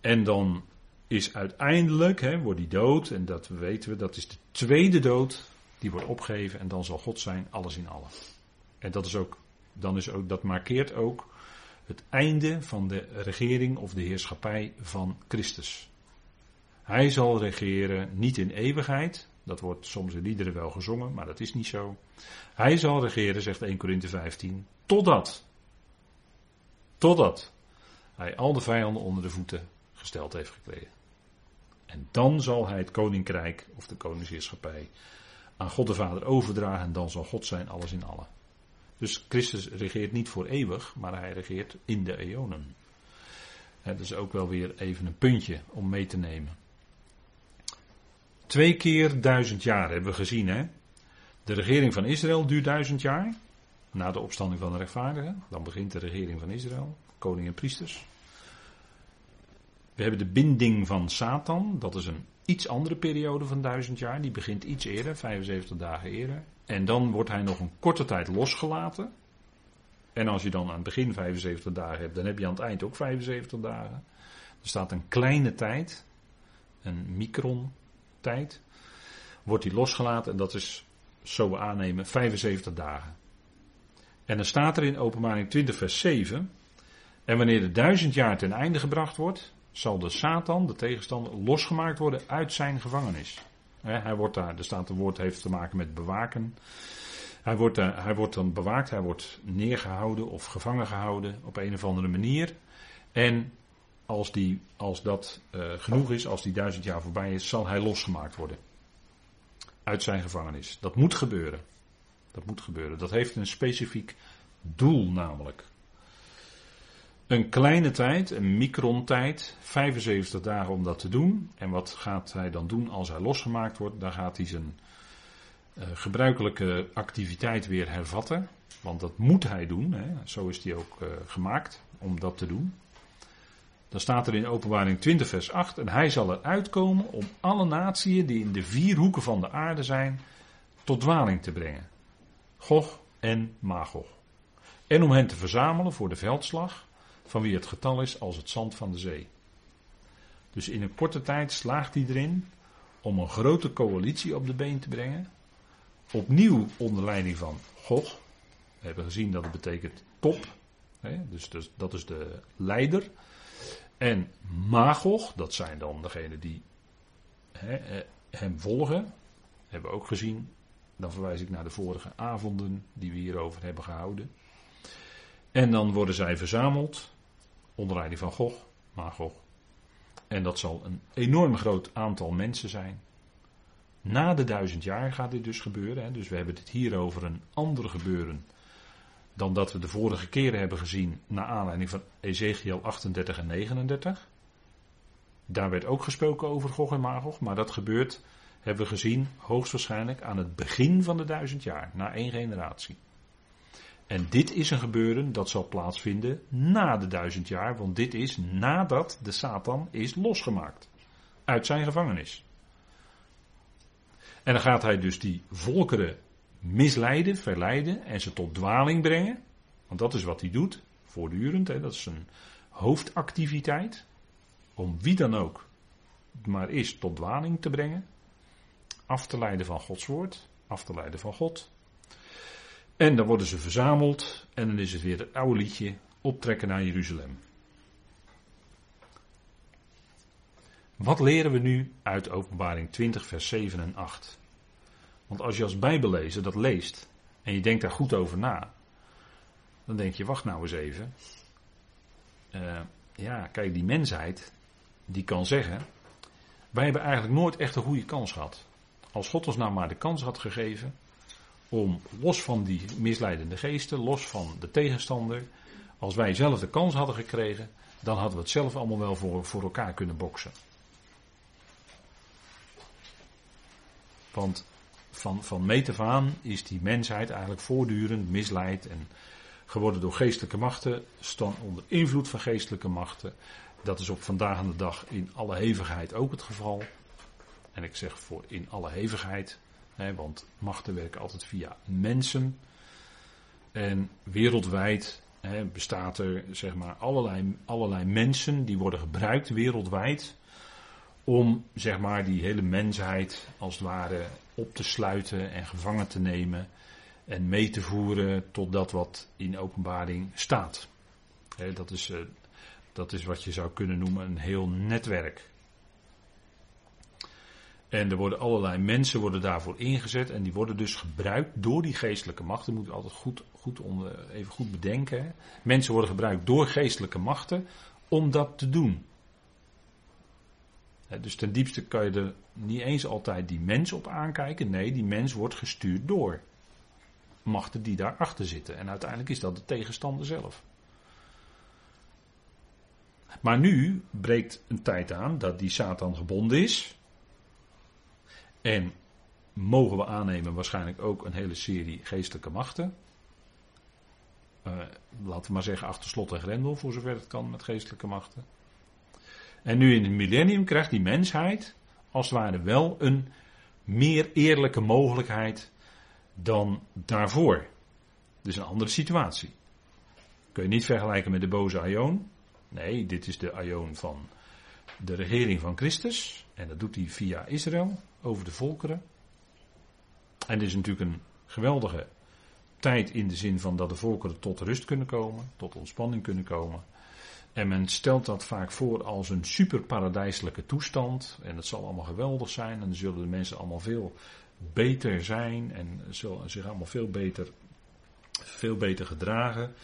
A: En dan is uiteindelijk, hè, wordt die dood, en dat weten we, dat is de tweede dood, die wordt opgegeven en dan zal God zijn alles in allen. En dat is ook, dan is ook, dat markeert ook het einde van de regering of de heerschappij van Christus. Hij zal regeren niet in eeuwigheid, dat wordt soms in liederen wel gezongen, maar dat is niet zo. Hij zal regeren, zegt 1 Korinthe 15, totdat Totdat hij al de vijanden onder de voeten gesteld heeft gekregen. En dan zal hij het koninkrijk of de koningsheerschappij aan God de Vader overdragen en dan zal God zijn alles in allen. Dus Christus regeert niet voor eeuwig, maar hij regeert in de eonen. dat is ook wel weer even een puntje om mee te nemen. Twee keer duizend jaar hebben we gezien. Hè? De regering van Israël duurt duizend jaar. Na de opstanding van de rechtvaardigen. Dan begint de regering van Israël. Koning en priesters. We hebben de binding van Satan. Dat is een iets andere periode van duizend jaar. Die begint iets eerder, 75 dagen eerder. En dan wordt hij nog een korte tijd losgelaten. En als je dan aan het begin 75 dagen hebt, dan heb je aan het eind ook 75 dagen. Er staat een kleine tijd, een micron tijd, wordt hij losgelaten en dat is, zo we aannemen, 75 dagen. En dan staat er in openbaring 20 vers 7, en wanneer de duizend jaar ten einde gebracht wordt, zal de Satan, de tegenstander, losgemaakt worden uit zijn gevangenis. Hij wordt daar, er staat een woord, heeft te maken met bewaken. Hij wordt, hij wordt dan bewaakt, hij wordt neergehouden of gevangen gehouden op een of andere manier. En als, die, als dat uh, genoeg is, als die duizend jaar voorbij is, zal hij losgemaakt worden. Uit zijn gevangenis. Dat moet gebeuren. Dat moet gebeuren. Dat heeft een specifiek doel namelijk. Een kleine tijd, een microntijd, 75 dagen om dat te doen. En wat gaat hij dan doen als hij losgemaakt wordt? Dan gaat hij zijn uh, gebruikelijke activiteit weer hervatten. Want dat moet hij doen. Hè. Zo is hij ook uh, gemaakt om dat te doen. Dan staat er in openbaring 20 vers 8. En hij zal eruit komen om alle naties die in de vier hoeken van de aarde zijn tot dwaling te brengen. Gog en Magog. En om hen te verzamelen voor de veldslag van wie het getal is als het zand van de zee. Dus in een korte tijd slaagt hij erin om een grote coalitie op de been te brengen. Opnieuw onder leiding van Gog. We hebben gezien dat het betekent top. Hè, dus, dat is de leider. En Magog, dat zijn dan degenen die hè, eh, hem volgen. Hebben we ook gezien. Dan verwijs ik naar de vorige avonden die we hierover hebben gehouden. En dan worden zij verzameld onder leiding van Gog, Magog. En dat zal een enorm groot aantal mensen zijn. Na de duizend jaar gaat dit dus gebeuren. Hè. Dus we hebben het hier over een ander gebeuren dan dat we de vorige keren hebben gezien naar aanleiding van Ezekiel 38 en 39. Daar werd ook gesproken over Gog en Magog, maar dat gebeurt, hebben we gezien, hoogstwaarschijnlijk aan het begin van de duizend jaar, na één generatie. En dit is een gebeuren dat zal plaatsvinden na de duizend jaar, want dit is nadat de Satan is losgemaakt uit zijn gevangenis. En dan gaat hij dus die volkeren misleiden, verleiden en ze tot dwaling brengen. Want dat is wat hij doet, voortdurend. Hè, dat is zijn hoofdactiviteit. Om wie dan ook maar is tot dwaling te brengen. Af te leiden van Gods woord, af te leiden van God. En dan worden ze verzameld en dan is het weer het oude liedje optrekken naar Jeruzalem. Wat leren we nu uit Openbaring 20, vers 7 en 8? Want als je als Bijbellezer dat leest en je denkt daar goed over na, dan denk je, wacht nou eens even. Uh, ja, kijk, die mensheid, die kan zeggen, wij hebben eigenlijk nooit echt een goede kans gehad. Als God ons nou maar de kans had gegeven, om los van die misleidende geesten, los van de tegenstander, als wij zelf de kans hadden gekregen, dan hadden we het zelf allemaal wel voor, voor elkaar kunnen boksen. Want van, van meet af aan is die mensheid eigenlijk voortdurend misleid en geworden door geestelijke machten, staan onder invloed van geestelijke machten. Dat is op vandaag de dag in alle hevigheid ook het geval. En ik zeg voor in alle hevigheid, want machten werken altijd via mensen. En wereldwijd bestaat er zeg maar allerlei, allerlei mensen die worden gebruikt wereldwijd om zeg maar die hele mensheid als het ware op te sluiten en gevangen te nemen en mee te voeren tot dat wat in openbaring staat. dat, is, eh, dat is wat je zou kunnen noemen een heel netwerk. En er worden allerlei mensen worden daarvoor ingezet. En die worden dus gebruikt door die geestelijke machten. moet je altijd goed, goed onder, even goed bedenken. Mensen worden gebruikt door geestelijke machten om dat te doen. Dus ten diepste kan je er niet eens altijd die mens op aankijken. Nee, die mens wordt gestuurd door machten die daarachter zitten. En uiteindelijk is dat de tegenstander zelf. Maar nu breekt een tijd aan dat die Satan gebonden is. En mogen we aannemen waarschijnlijk ook een hele serie geestelijke machten. Uh, laten we maar zeggen achter slot en grendel, voor zover het kan met geestelijke machten. En nu in het millennium krijgt die mensheid als het ware wel een meer eerlijke mogelijkheid dan daarvoor. Dus een andere situatie. Kun je niet vergelijken met de boze Aion. Nee, dit is de Aion van de regering van Christus. En dat doet hij via Israël, over de volkeren. En dit is natuurlijk een geweldige tijd in de zin van dat de volkeren tot rust kunnen komen, tot ontspanning kunnen komen. En men stelt dat vaak voor als een superparadijselijke toestand. En het zal allemaal geweldig zijn. En dan zullen de mensen allemaal veel beter zijn. En zullen zich allemaal veel beter, veel beter gedragen.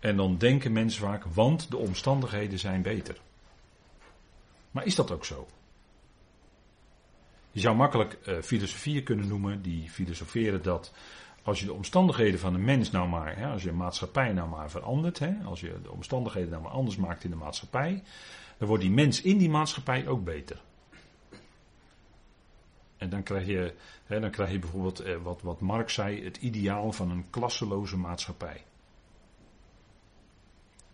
A: En dan denken mensen vaak, want de omstandigheden zijn beter. Maar is dat ook zo? Je zou makkelijk uh, filosofieën kunnen noemen die filosoferen dat als je de omstandigheden van een mens nou maar, hè, als je maatschappij nou maar verandert, hè, als je de omstandigheden nou maar anders maakt in de maatschappij, dan wordt die mens in die maatschappij ook beter. En dan krijg je, hè, dan krijg je bijvoorbeeld eh, wat, wat Marx zei, het ideaal van een klasseloze maatschappij.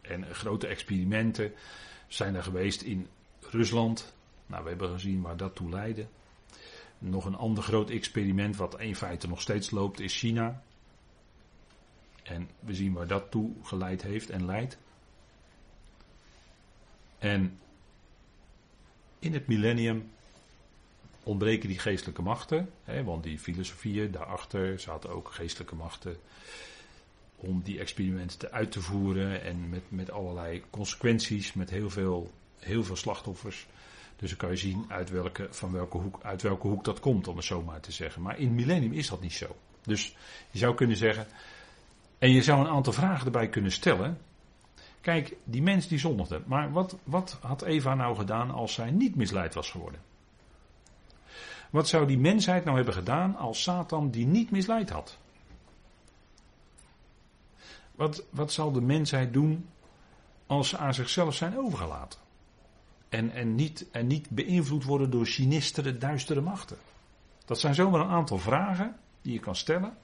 A: En grote experimenten zijn er geweest in Rusland. Nou, we hebben gezien waar dat toe leidde. Nog een ander groot experiment, wat in feite nog steeds loopt, is China. En we zien waar dat toe geleid heeft en leidt. En in het millennium ontbreken die geestelijke machten, hè, want die filosofieën daarachter zaten ook geestelijke machten om die experimenten uit te voeren en met, met allerlei consequenties, met heel veel, heel veel slachtoffers. Dus dan kan je zien uit welke, van welke hoek, uit welke hoek dat komt, om het zo maar te zeggen. Maar in het millennium is dat niet zo. Dus je zou kunnen zeggen, en je zou een aantal vragen erbij kunnen stellen. Kijk, die mens die zondigde. Maar wat, wat had Eva nou gedaan als zij niet misleid was geworden? Wat zou die mensheid nou hebben gedaan als Satan die niet misleid had? Wat, wat zal de mensheid doen als ze aan zichzelf zijn overgelaten? En, en, niet, en niet beïnvloed worden door sinistere, duistere machten. Dat zijn zomaar een aantal vragen die je kan stellen.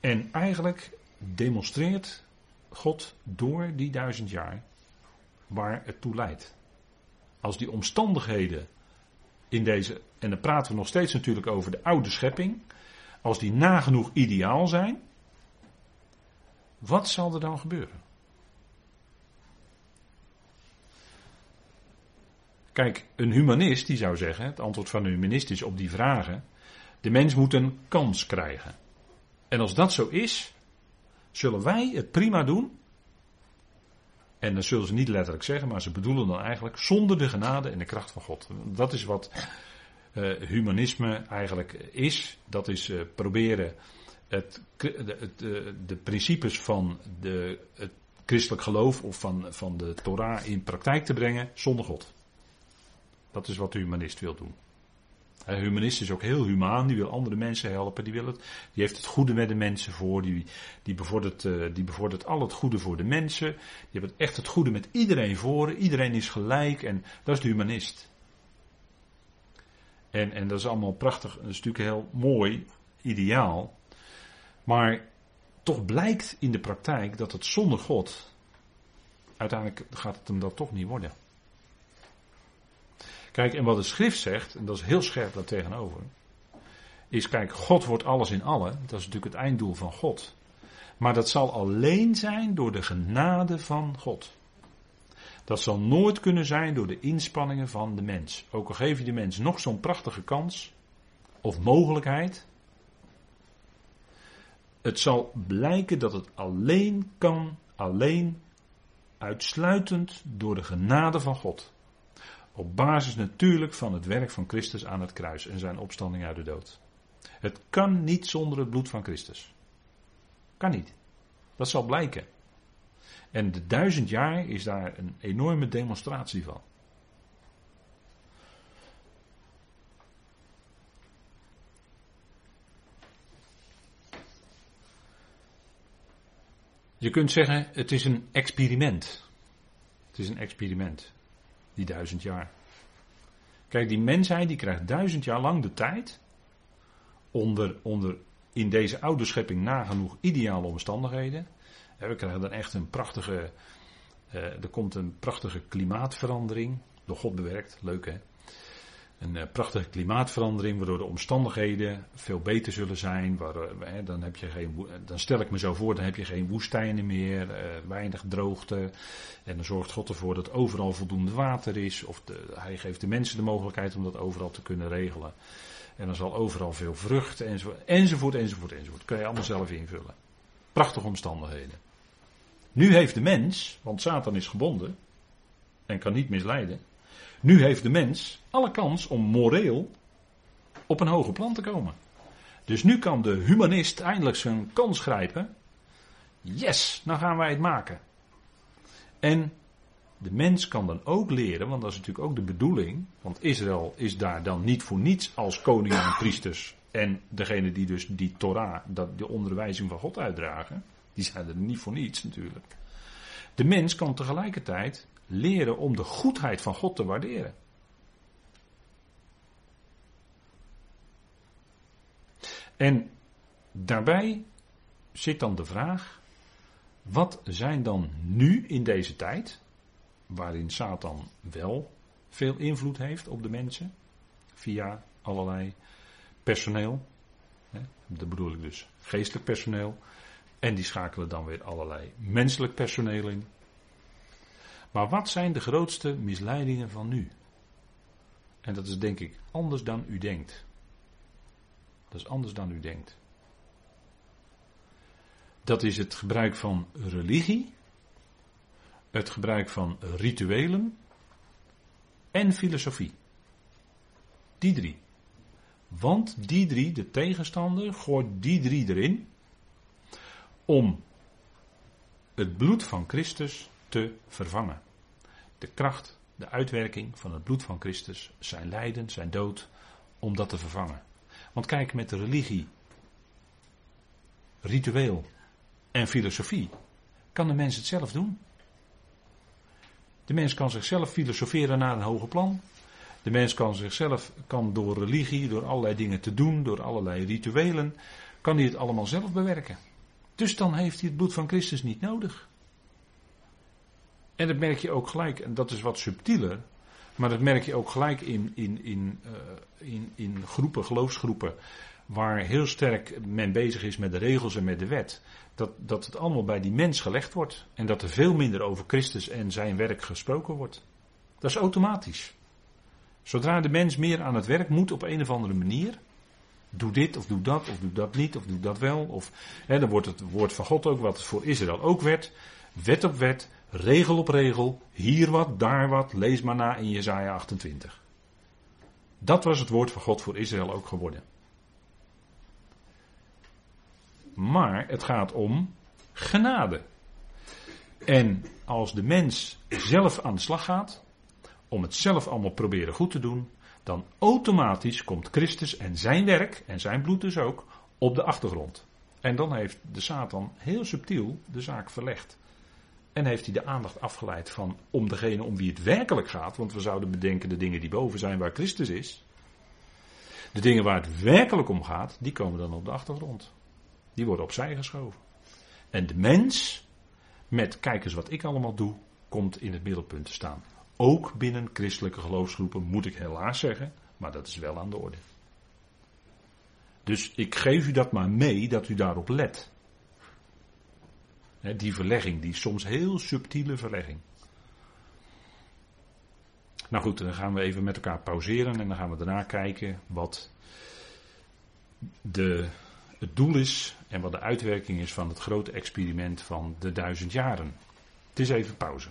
A: En eigenlijk demonstreert God door die duizend jaar waar het toe leidt. Als die omstandigheden in deze, en dan praten we nog steeds natuurlijk over de oude schepping, als die nagenoeg ideaal zijn, wat zal er dan gebeuren? Kijk, een humanist die zou zeggen, het antwoord van een humanist is op die vragen, de mens moet een kans krijgen. En als dat zo is, zullen wij het prima doen. En dan zullen ze niet letterlijk zeggen, maar ze bedoelen dan eigenlijk zonder de genade en de kracht van God. Dat is wat uh, humanisme eigenlijk is. Dat is uh, proberen de, de, de, principes van de, het christelijk geloof of van, van de Torah in praktijk te brengen zonder God. Dat is wat de humanist wil doen. De humanist is ook heel humaan, die wil andere mensen helpen, die, wil het, die heeft het goede met de mensen voor, die, die, bevordert, uh, die bevordert al het goede voor de mensen, die heeft echt het goede met iedereen voor, iedereen is gelijk en dat is de humanist. En, en dat is allemaal prachtig, dat is natuurlijk heel mooi, ideaal, maar toch blijkt in de praktijk dat het zonder God, uiteindelijk gaat het hem dat toch niet worden. Kijk, en wat de schrift zegt, en dat is heel scherp daar tegenover, is kijk, God wordt alles in allen. Dat is natuurlijk het einddoel van God. Maar dat zal alleen zijn door de genade van God. Dat zal nooit kunnen zijn door de inspanningen van de mens. Ook al geef je de mens nog zo'n prachtige kans of mogelijkheid. Het zal blijken dat het alleen kan, alleen uitsluitend door de genade van God. Op basis natuurlijk van het werk van Christus aan het kruis en zijn opstanding uit de dood. Het kan niet zonder het bloed van Christus. Kan niet. Dat zal blijken. En de duizend jaar is daar een enorme demonstratie van. Je kunt zeggen, het is een experiment. Het is een experiment, die duizend jaar. Kijk, die mensheid die krijgt duizend jaar lang de tijd onder, onder in deze oude schepping nagenoeg ideale omstandigheden. We krijgen dan echt een prachtige, uh, er komt een prachtige klimaatverandering, door God bewerkt, leuk hè. Een uh, prachtige klimaatverandering, waardoor de omstandigheden veel beter zullen zijn. Waar, uh, dan, heb je geen, dan stel ik me zo voor, dan heb je geen woestijnen meer, weinig droogte. En dan zorgt God ervoor dat overal voldoende water is. Of de, hij geeft de mensen de mogelijkheid om dat overal te kunnen regelen. En dan zal overal veel vrucht enzovoort, enzovoort, enzovoort, enzovoort. Kun je allemaal zelf invullen. Prachtige omstandigheden. Nu heeft de mens, want Satan is gebonden en kan niet misleiden. Nu heeft de mens alle kans om moreel op een hoger plan te komen. Dus nu kan de humanist eindelijk zijn kans grijpen. Yes, nou gaan wij het maken. En de mens kan dan ook leren, want dat is natuurlijk ook de bedoeling. Want Israël is daar dan niet voor niets als koning en priesters. En degene die dus die Torah, dat, de onderwijzing van God uitdragen. Die zijn er niet voor niets natuurlijk. De mens kan tegelijkertijd leren om de goedheid van God te waarderen. En daarbij zit dan de vraag: wat zijn dan nu in deze tijd, waarin Satan wel veel invloed heeft op de mensen, via allerlei personeel, dat bedoel ik dus geestelijk personeel, en die schakelen dan weer allerlei menselijk personeel in. Maar wat zijn de grootste misleidingen van nu? En dat is denk ik anders dan u denkt. Dat is anders dan u denkt. Dat is het gebruik van religie, het gebruik van rituelen en filosofie. Die drie. Want die drie, de tegenstander, gooit die drie erin om het bloed van Christus te vervangen. De kracht, de uitwerking van het bloed van Christus, zijn lijden, zijn dood, om dat te vervangen. Want kijk, met de religie, ritueel en filosofie kan de mens het zelf doen. De mens kan zichzelf filosoferen naar een hoger plan. De mens kan zichzelf, kan door religie, door allerlei dingen te doen, door allerlei rituelen, kan hij het allemaal zelf bewerken. Dus dan heeft hij het bloed van Christus niet nodig. En dat merk je ook gelijk, en dat is wat subtieler, maar dat merk je ook gelijk in, in, in, uh, in, in groepen, geloofsgroepen, waar heel sterk men bezig is met de regels en met de wet. Dat, dat het allemaal bij die mens gelegd wordt. En dat er veel minder over Christus en zijn werk gesproken wordt. Dat is automatisch. Zodra de mens meer aan het werk moet op een of andere manier, doe dit of doe dat of doe dat niet of doe dat wel. Of, hè, dan wordt het woord van God ook, wat voor Israël ook werd, wet op wet, regel op regel, hier wat, daar wat, lees maar na in Jezaja 28. Dat was het woord van God voor Israël ook geworden. Maar het gaat om genade. En als de mens zelf aan de slag gaat, om het zelf allemaal proberen goed te doen, dan automatisch komt Christus en zijn werk, en zijn bloed dus ook, op de achtergrond. En dan heeft de Satan heel subtiel de zaak verlegd. En heeft hij de aandacht afgeleid van om degene om wie het werkelijk gaat. Want we zouden bedenken de dingen die boven zijn waar Christus is. De dingen waar het werkelijk om gaat, die komen dan op de achtergrond. Die worden opzij geschoven. En de mens, met kijk eens wat ik allemaal doe, komt in het middelpunt te staan. Ook binnen christelijke geloofsgroepen moet ik helaas zeggen, maar dat is wel aan de orde. Dus ik geef u dat maar mee dat u daarop let. Die verlegging, die soms heel subtiele verlegging. Nou goed, dan gaan we even met elkaar pauzeren en dan gaan we daarna kijken wat de, het doel is en wat de uitwerking is van het grote experiment van de duizend jaren. Het is even pauze.